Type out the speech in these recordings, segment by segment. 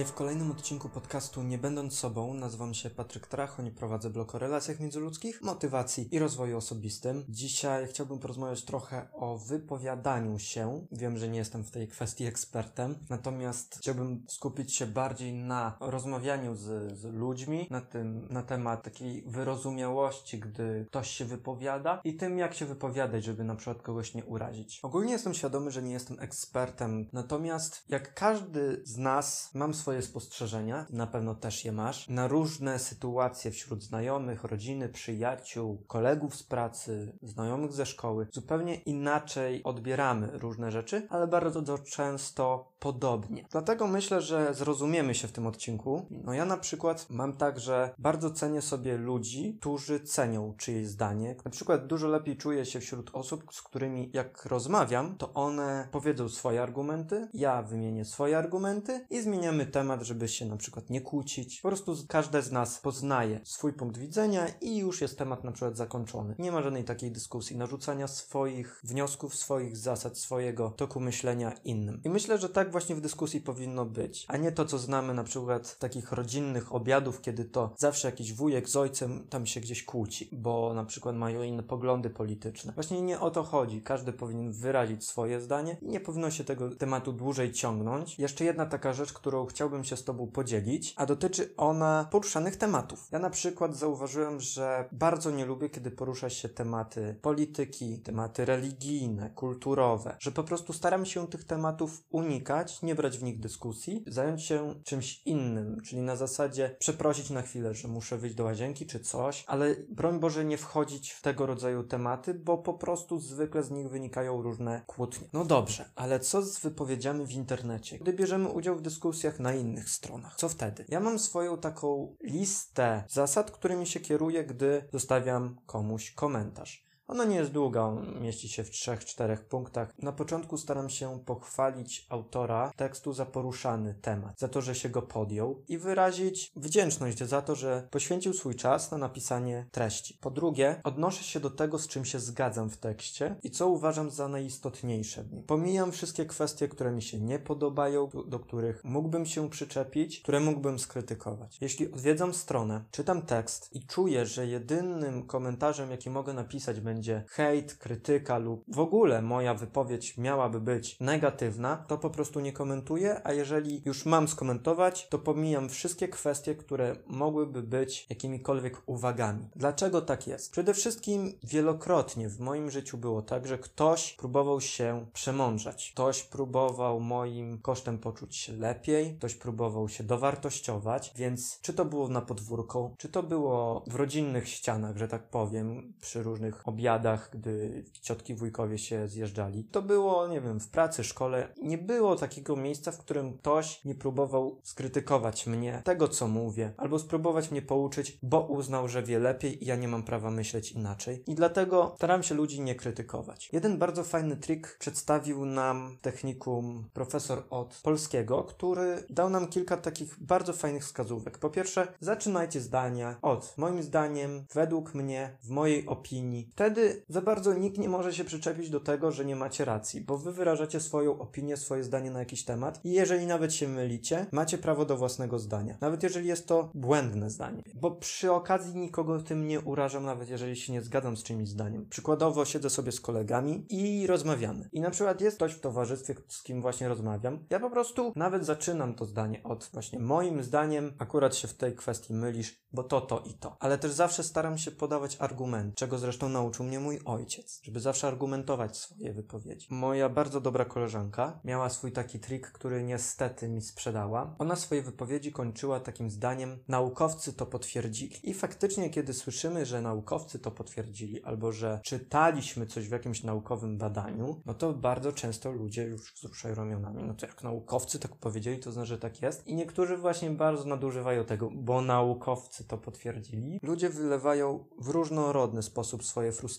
Witaj w kolejnym odcinku podcastu Nie Będąc Sobą. Nazywam się Patryk Trachoń prowadzę blog o relacjach międzyludzkich, motywacji i rozwoju osobistym. Dzisiaj chciałbym porozmawiać trochę o wypowiadaniu się. Wiem, że nie jestem w tej kwestii ekspertem, natomiast chciałbym skupić się bardziej na rozmawianiu z, z ludźmi, na tym, na temat takiej wyrozumiałości, gdy ktoś się wypowiada i tym, jak się wypowiadać, żeby na przykład kogoś nie urazić. Ogólnie jestem świadomy, że nie jestem ekspertem, natomiast jak każdy z nas mam swoje spostrzeżenia, na pewno też je masz, na różne sytuacje wśród znajomych, rodziny, przyjaciół, kolegów z pracy, znajomych ze szkoły. Zupełnie inaczej odbieramy różne rzeczy, ale bardzo często podobnie. Dlatego myślę, że zrozumiemy się w tym odcinku. No ja na przykład mam tak, że bardzo cenię sobie ludzi, którzy cenią czyjeś zdanie. Na przykład dużo lepiej czuję się wśród osób, z którymi jak rozmawiam, to one powiedzą swoje argumenty, ja wymienię swoje argumenty i zmieniamy temat, żeby się na przykład nie kłócić. Po prostu każde z nas poznaje swój punkt widzenia i już jest temat na przykład zakończony. Nie ma żadnej takiej dyskusji, narzucania swoich wniosków, swoich zasad, swojego toku myślenia innym. I myślę, że tak właśnie w dyskusji powinno być, a nie to, co znamy na przykład takich rodzinnych obiadów, kiedy to zawsze jakiś wujek z ojcem tam się gdzieś kłóci, bo na przykład mają inne poglądy polityczne. Właśnie nie o to chodzi. Każdy powinien wyrazić swoje zdanie i nie powinno się tego tematu dłużej ciągnąć. Jeszcze jedna taka rzecz, którą chciałbym się z Tobą podzielić, a dotyczy ona poruszanych tematów. Ja na przykład zauważyłem, że bardzo nie lubię, kiedy porusza się tematy polityki, tematy religijne, kulturowe, że po prostu staram się tych tematów unikać, nie brać w nich dyskusji, zająć się czymś innym, czyli na zasadzie przeprosić na chwilę, że muszę wyjść do łazienki czy coś, ale broń Boże nie wchodzić w tego rodzaju tematy, bo po prostu zwykle z nich wynikają różne kłótnie. No dobrze, ale co z wypowiedziami w internecie? Gdy bierzemy udział w dyskusjach na innych stronach, co wtedy? Ja mam swoją taką listę zasad, którymi się kieruję, gdy zostawiam komuś komentarz. Ona nie jest długa, mieści się w trzech, czterech punktach. Na początku staram się pochwalić autora tekstu za poruszany temat, za to, że się go podjął i wyrazić wdzięczność za to, że poświęcił swój czas na napisanie treści. Po drugie, odnoszę się do tego, z czym się zgadzam w tekście i co uważam za najistotniejsze. Pomijam wszystkie kwestie, które mi się nie podobają, do których mógłbym się przyczepić, które mógłbym skrytykować. Jeśli odwiedzam stronę, czytam tekst i czuję, że jedynym komentarzem, jaki mogę napisać, będzie będzie hejt, krytyka lub w ogóle moja wypowiedź miałaby być negatywna, to po prostu nie komentuję, a jeżeli już mam skomentować, to pomijam wszystkie kwestie, które mogłyby być jakimikolwiek uwagami. Dlaczego tak jest? Przede wszystkim wielokrotnie w moim życiu było tak, że ktoś próbował się przemądrzać. Ktoś próbował moim kosztem poczuć się lepiej, ktoś próbował się dowartościować, więc czy to było na podwórku, czy to było w rodzinnych ścianach, że tak powiem, przy różnych objawach, obiadach, gdy ciotki wujkowie się zjeżdżali. To było, nie wiem, w pracy, szkole. Nie było takiego miejsca, w którym ktoś nie próbował skrytykować mnie, tego co mówię, albo spróbować mnie pouczyć, bo uznał, że wie lepiej i ja nie mam prawa myśleć inaczej. I dlatego staram się ludzi nie krytykować. Jeden bardzo fajny trik przedstawił nam technikum profesor od polskiego, który dał nam kilka takich bardzo fajnych wskazówek. Po pierwsze, zaczynajcie zdania od moim zdaniem, według mnie, w mojej opinii. Wtedy wtedy za bardzo nikt nie może się przyczepić do tego, że nie macie racji, bo wy wyrażacie swoją opinię, swoje zdanie na jakiś temat i jeżeli nawet się mylicie, macie prawo do własnego zdania. Nawet jeżeli jest to błędne zdanie. Bo przy okazji nikogo tym nie urażam, nawet jeżeli się nie zgadzam z czymś zdaniem. Przykładowo siedzę sobie z kolegami i rozmawiamy. I na przykład jest ktoś w towarzystwie, z kim właśnie rozmawiam. Ja po prostu nawet zaczynam to zdanie od właśnie moim zdaniem akurat się w tej kwestii mylisz, bo to, to i to. Ale też zawsze staram się podawać argument, czego zresztą nauczył mnie mój ojciec, żeby zawsze argumentować swoje wypowiedzi. Moja bardzo dobra koleżanka miała swój taki trik, który niestety mi sprzedała. Ona swoje wypowiedzi kończyła takim zdaniem: Naukowcy to potwierdzili. I faktycznie, kiedy słyszymy, że naukowcy to potwierdzili, albo że czytaliśmy coś w jakimś naukowym badaniu, no to bardzo często ludzie już wzruszają ramionami. No to jak naukowcy tak powiedzieli, to znaczy, że tak jest. I niektórzy właśnie bardzo nadużywają tego, bo naukowcy to potwierdzili. Ludzie wylewają w różnorodny sposób swoje frustracje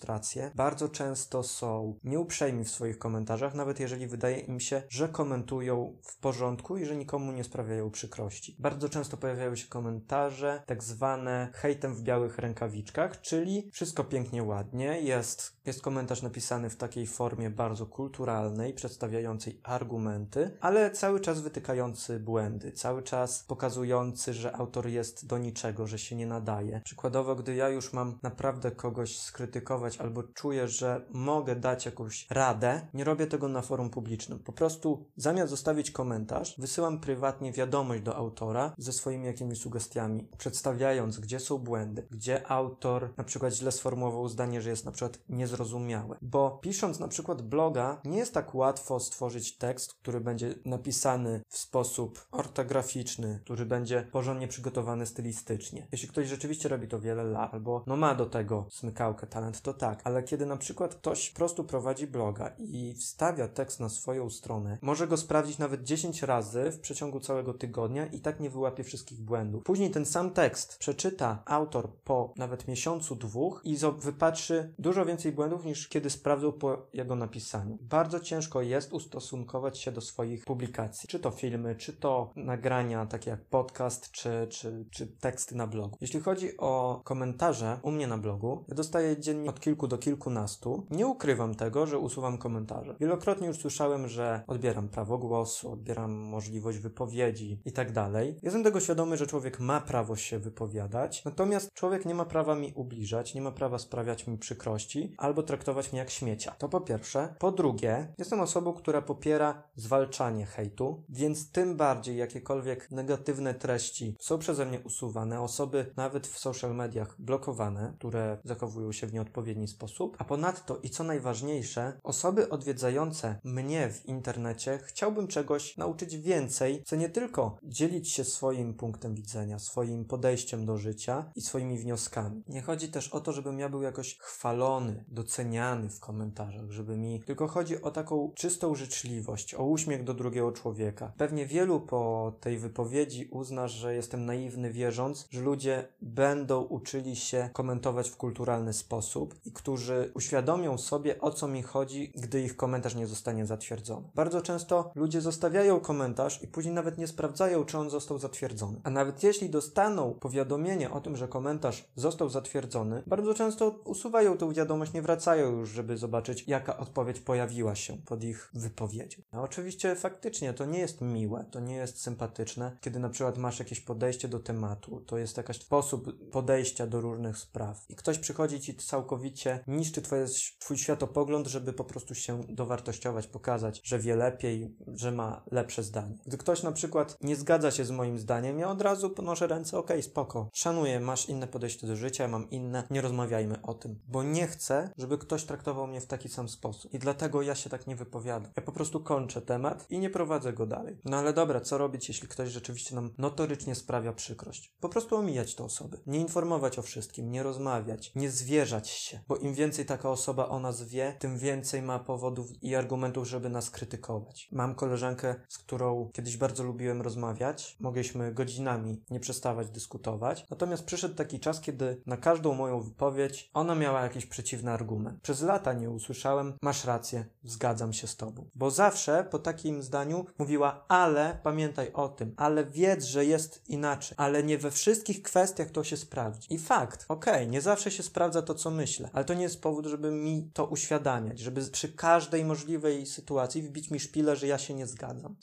bardzo często są nieuprzejmi w swoich komentarzach, nawet jeżeli wydaje im się, że komentują w porządku i że nikomu nie sprawiają przykrości. Bardzo często pojawiają się komentarze tak zwane hejtem w białych rękawiczkach, czyli wszystko pięknie, ładnie, jest, jest komentarz napisany w takiej formie bardzo kulturalnej, przedstawiającej argumenty, ale cały czas wytykający błędy, cały czas pokazujący, że autor jest do niczego, że się nie nadaje. Przykładowo, gdy ja już mam naprawdę kogoś skrytykować albo czuję, że mogę dać jakąś radę, nie robię tego na forum publicznym. Po prostu zamiast zostawić komentarz, wysyłam prywatnie wiadomość do autora ze swoimi jakimiś sugestiami, przedstawiając, gdzie są błędy, gdzie autor na przykład źle sformułował zdanie, że jest na przykład niezrozumiałe. Bo pisząc na przykład bloga, nie jest tak łatwo stworzyć tekst, który będzie napisany w sposób ortograficzny, który będzie porządnie przygotowany stylistycznie. Jeśli ktoś rzeczywiście robi to wiele lat, albo no ma do tego smykałkę, talent, to tak. Ale kiedy na przykład ktoś po prostu prowadzi bloga i wstawia tekst na swoją stronę, może go sprawdzić nawet 10 razy w przeciągu całego tygodnia i tak nie wyłapie wszystkich błędów. Później ten sam tekst przeczyta autor po nawet miesiącu, dwóch i wypatrzy dużo więcej błędów niż kiedy sprawdzał po jego napisaniu. Bardzo ciężko jest ustosunkować się do swoich publikacji. Czy to filmy, czy to nagrania, takie jak podcast, czy, czy, czy teksty na blogu. Jeśli chodzi o komentarze u mnie na blogu, ja dostaję dziennie od kilku do kilkunastu. Nie ukrywam tego, że usuwam komentarze. Wielokrotnie już słyszałem, że odbieram prawo głosu, odbieram możliwość wypowiedzi i tak dalej. Jestem tego świadomy, że człowiek ma prawo się wypowiadać, natomiast człowiek nie ma prawa mi ubliżać, nie ma prawa sprawiać mi przykrości albo traktować mnie jak śmiecia. To po pierwsze. Po drugie, jestem osobą, która popiera zwalczanie hejtu, więc tym bardziej jakiekolwiek negatywne treści są przeze mnie usuwane, osoby nawet w social mediach blokowane, które zachowują się w nieodpowiedni sposób, a ponadto i co najważniejsze, osoby odwiedzające mnie w internecie chciałbym czegoś nauczyć więcej, co nie tylko dzielić się swoim punktem widzenia, swoim podejściem do życia i swoimi wnioskami. Nie chodzi też o to, żebym ja był jakoś chwalony, doceniany w komentarzach, żeby mi tylko chodzi o taką czystą życzliwość, o uśmiech do drugiego człowieka. Pewnie wielu po tej wypowiedzi uzna, że jestem naiwny wierząc, że ludzie będą uczyli się komentować w kulturalny sposób i którzy uświadomią sobie o co mi chodzi, gdy ich komentarz nie zostanie zatwierdzony. Bardzo często ludzie zostawiają komentarz i później nawet nie sprawdzają, czy on został zatwierdzony. A nawet jeśli dostaną powiadomienie o tym, że komentarz został zatwierdzony, bardzo często usuwają tę wiadomość, nie wracają już, żeby zobaczyć, jaka odpowiedź pojawiła się pod ich wypowiedzią. No oczywiście faktycznie to nie jest miłe, to nie jest sympatyczne, kiedy na przykład masz jakieś podejście do tematu, to jest jakaś sposób podejścia do różnych spraw i ktoś przychodzi ci całkowicie niszczy twoje, twój światopogląd, żeby po prostu się dowartościować, pokazać, że wie lepiej, że ma lepsze zdanie. Gdy ktoś na przykład nie zgadza się z moim zdaniem, ja od razu ponoszę ręce, okej, okay, spoko, szanuję, masz inne podejście do życia, mam inne, nie rozmawiajmy o tym, bo nie chcę, żeby ktoś traktował mnie w taki sam sposób i dlatego ja się tak nie wypowiadam. Ja po prostu kończę temat i nie prowadzę go dalej. No ale dobra, co robić, jeśli ktoś rzeczywiście nam notorycznie sprawia przykrość? Po prostu omijać te osoby, nie informować o wszystkim, nie rozmawiać, nie zwierzać się, bo im więcej taka osoba o nas wie, tym więcej ma powodów i argumentów, żeby nas krytykować. Mam koleżankę, z którą kiedyś bardzo lubiłem rozmawiać, mogliśmy godzinami nie przestawać dyskutować, natomiast przyszedł taki czas, kiedy na każdą moją wypowiedź ona miała jakiś przeciwny argument. Przez lata nie usłyszałem, masz rację, zgadzam się z tobą. Bo zawsze po takim zdaniu mówiła, ale pamiętaj o tym, ale wiedz, że jest inaczej, ale nie we wszystkich kwestiach to się sprawdzi. I fakt, okej, okay, nie zawsze się sprawdza to, co myślę, ale to nie jest powód, żeby mi to uświadamiać, żeby przy każdej możliwej sytuacji wbić mi szpilę, że ja się nie zgadzam.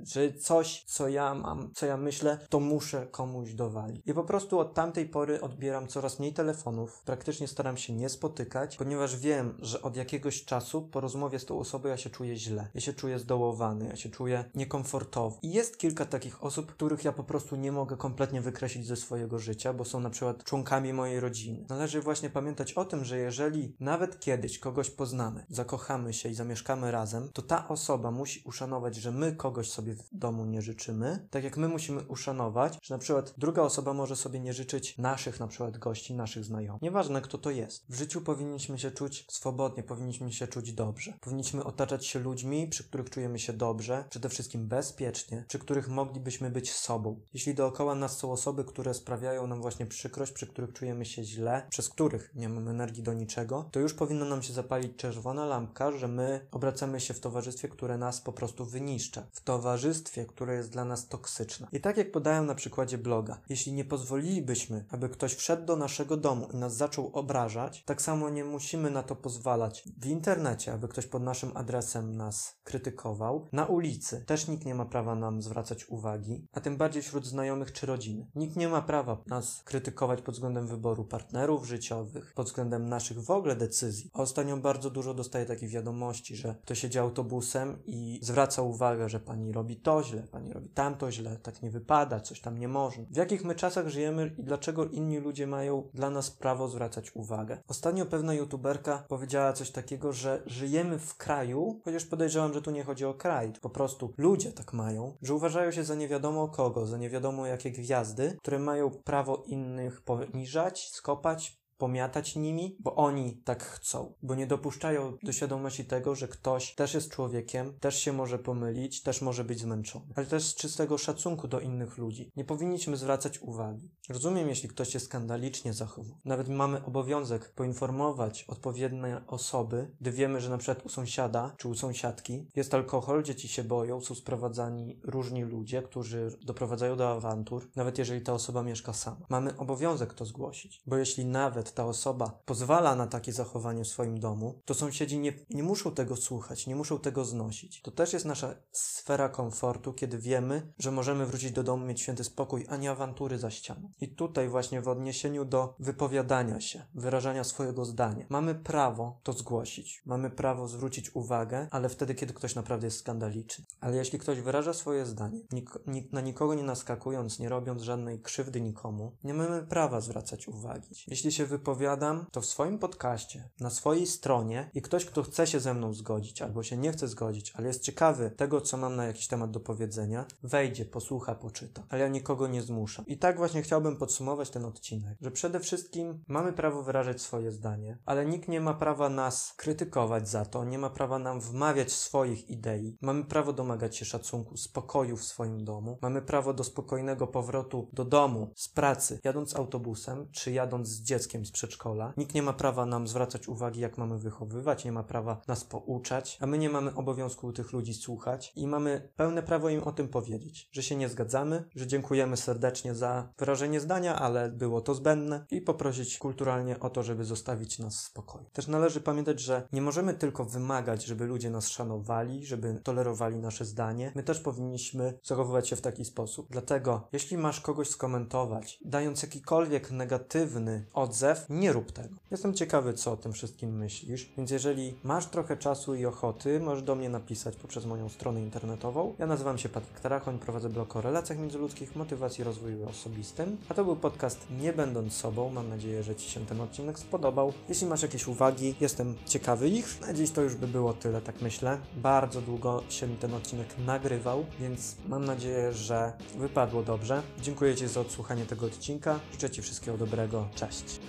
Że coś, co ja mam, co ja myślę, to muszę komuś dowalić. I po prostu od tamtej pory odbieram coraz mniej telefonów, praktycznie staram się nie spotykać, ponieważ wiem, że od jakiegoś czasu po rozmowie z tą osobą ja się czuję źle. Ja się czuję zdołowany, ja się czuję niekomfortowo. I jest kilka takich osób, których ja po prostu nie mogę kompletnie wykreślić ze swojego życia, bo są na przykład członkami mojej rodziny. Należy właśnie pamiętać o tym, że jeżeli nawet kiedyś kogoś poznamy, zakochamy się i zamieszkamy razem, to ta osoba musi uszanować, że my kogoś sobie w domu nie życzymy, tak jak my musimy uszanować, że na przykład druga osoba może sobie nie życzyć naszych na przykład gości, naszych znajomych. Nieważne kto to jest. W życiu powinniśmy się czuć swobodnie, powinniśmy się czuć dobrze. Powinniśmy otaczać się ludźmi, przy których czujemy się dobrze, przede wszystkim bezpiecznie, przy których moglibyśmy być sobą. Jeśli dookoła nas są osoby, które sprawiają nam właśnie przykrość, przy których czujemy się źle, przez których nie mamy energii energii do niczego, to już powinno nam się zapalić czerwona lampka, że my obracamy się w towarzystwie, które nas po prostu wyniszcza. W towarzystwie, które jest dla nas toksyczne. I tak jak podałem na przykładzie bloga, jeśli nie pozwolilibyśmy, aby ktoś wszedł do naszego domu i nas zaczął obrażać, tak samo nie musimy na to pozwalać w internecie, aby ktoś pod naszym adresem nas krytykował. Na ulicy też nikt nie ma prawa nam zwracać uwagi, a tym bardziej wśród znajomych czy rodziny. Nikt nie ma prawa nas krytykować pod względem wyboru partnerów życiowych, pod względem naszych w ogóle decyzji. Ostatnio bardzo dużo dostaję takich wiadomości, że ktoś jedzie autobusem i zwraca uwagę, że pani robi to źle, pani robi tamto źle, tak nie wypada, coś tam nie można. W jakich my czasach żyjemy i dlaczego inni ludzie mają dla nas prawo zwracać uwagę? Ostatnio pewna youtuberka powiedziała coś takiego, że żyjemy w kraju, chociaż podejrzewam, że tu nie chodzi o kraj, po prostu ludzie tak mają, że uważają się za nie wiadomo kogo, za nie wiadomo jakie gwiazdy, które mają prawo innych poniżać, skopać, pomiatać nimi, bo oni tak chcą, bo nie dopuszczają do świadomości tego, że ktoś też jest człowiekiem, też się może pomylić, też może być zmęczony, ale też z czystego szacunku do innych ludzi. Nie powinniśmy zwracać uwagi. Rozumiem, jeśli ktoś się skandalicznie zachowuje. Nawet mamy obowiązek poinformować odpowiednie osoby, gdy wiemy, że na przykład u sąsiada czy u sąsiadki jest alkohol, dzieci się boją, są sprowadzani różni ludzie, którzy doprowadzają do awantur, nawet jeżeli ta osoba mieszka sama. Mamy obowiązek to zgłosić, bo jeśli nawet ta osoba pozwala na takie zachowanie w swoim domu, to sąsiedzi nie, nie muszą tego słuchać, nie muszą tego znosić. To też jest nasza sfera komfortu, kiedy wiemy, że możemy wrócić do domu, mieć święty spokój, a nie awantury za ścianą. I tutaj właśnie w odniesieniu do wypowiadania się, wyrażania swojego zdania, mamy prawo to zgłosić, mamy prawo zwrócić uwagę, ale wtedy, kiedy ktoś naprawdę jest skandaliczny. Ale jeśli ktoś wyraża swoje zdanie, nik nik na nikogo nie naskakując, nie robiąc żadnej krzywdy nikomu, nie mamy prawa zwracać uwagi. Jeśli się wypowiadam, to w swoim podcaście, na swojej stronie i ktoś, kto chce się ze mną zgodzić albo się nie chce zgodzić, ale jest ciekawy tego, co mam na jakiś temat do powiedzenia, wejdzie, posłucha, poczyta. Ale ja nikogo nie zmuszam. I tak właśnie chciałbym podsumować ten odcinek, że przede wszystkim mamy prawo wyrażać swoje zdanie, ale nikt nie ma prawa nas krytykować za to, nie ma prawa nam wmawiać swoich idei. Mamy prawo domagać się szacunku, spokoju w swoim domu. Mamy prawo do spokojnego powrotu do domu, z pracy, jadąc autobusem, czy jadąc z dzieckiem z przedszkola. Nikt nie ma prawa nam zwracać uwagi, jak mamy wychowywać, nie ma prawa nas pouczać, a my nie mamy obowiązku tych ludzi słuchać i mamy pełne prawo im o tym powiedzieć, że się nie zgadzamy, że dziękujemy serdecznie za wyrażenie zdania, ale było to zbędne i poprosić kulturalnie o to, żeby zostawić nas w spokoju. Też należy pamiętać, że nie możemy tylko wymagać, żeby ludzie nas szanowali, żeby tolerowali nasze zdanie. My też powinniśmy zachowywać się w taki sposób. Dlatego, jeśli masz kogoś skomentować, dając jakikolwiek negatywny odzew, nie rób tego. Jestem ciekawy, co o tym wszystkim myślisz, więc jeżeli masz trochę czasu i ochoty, możesz do mnie napisać poprzez moją stronę internetową. Ja nazywam się Patryk Tarachoń, prowadzę blog o relacjach międzyludzkich, motywacji i rozwoju osobistym, a to był podcast Nie będąc sobą. Mam nadzieję, że Ci się ten odcinek spodobał. Jeśli masz jakieś uwagi, jestem ciekawy ich. Na dziś to już by było tyle, tak myślę. Bardzo długo się ten odcinek nagrywał, więc mam nadzieję, że wypadło dobrze. Dziękuję Ci za odsłuchanie tego odcinka. Życzę Ci wszystkiego dobrego. Cześć.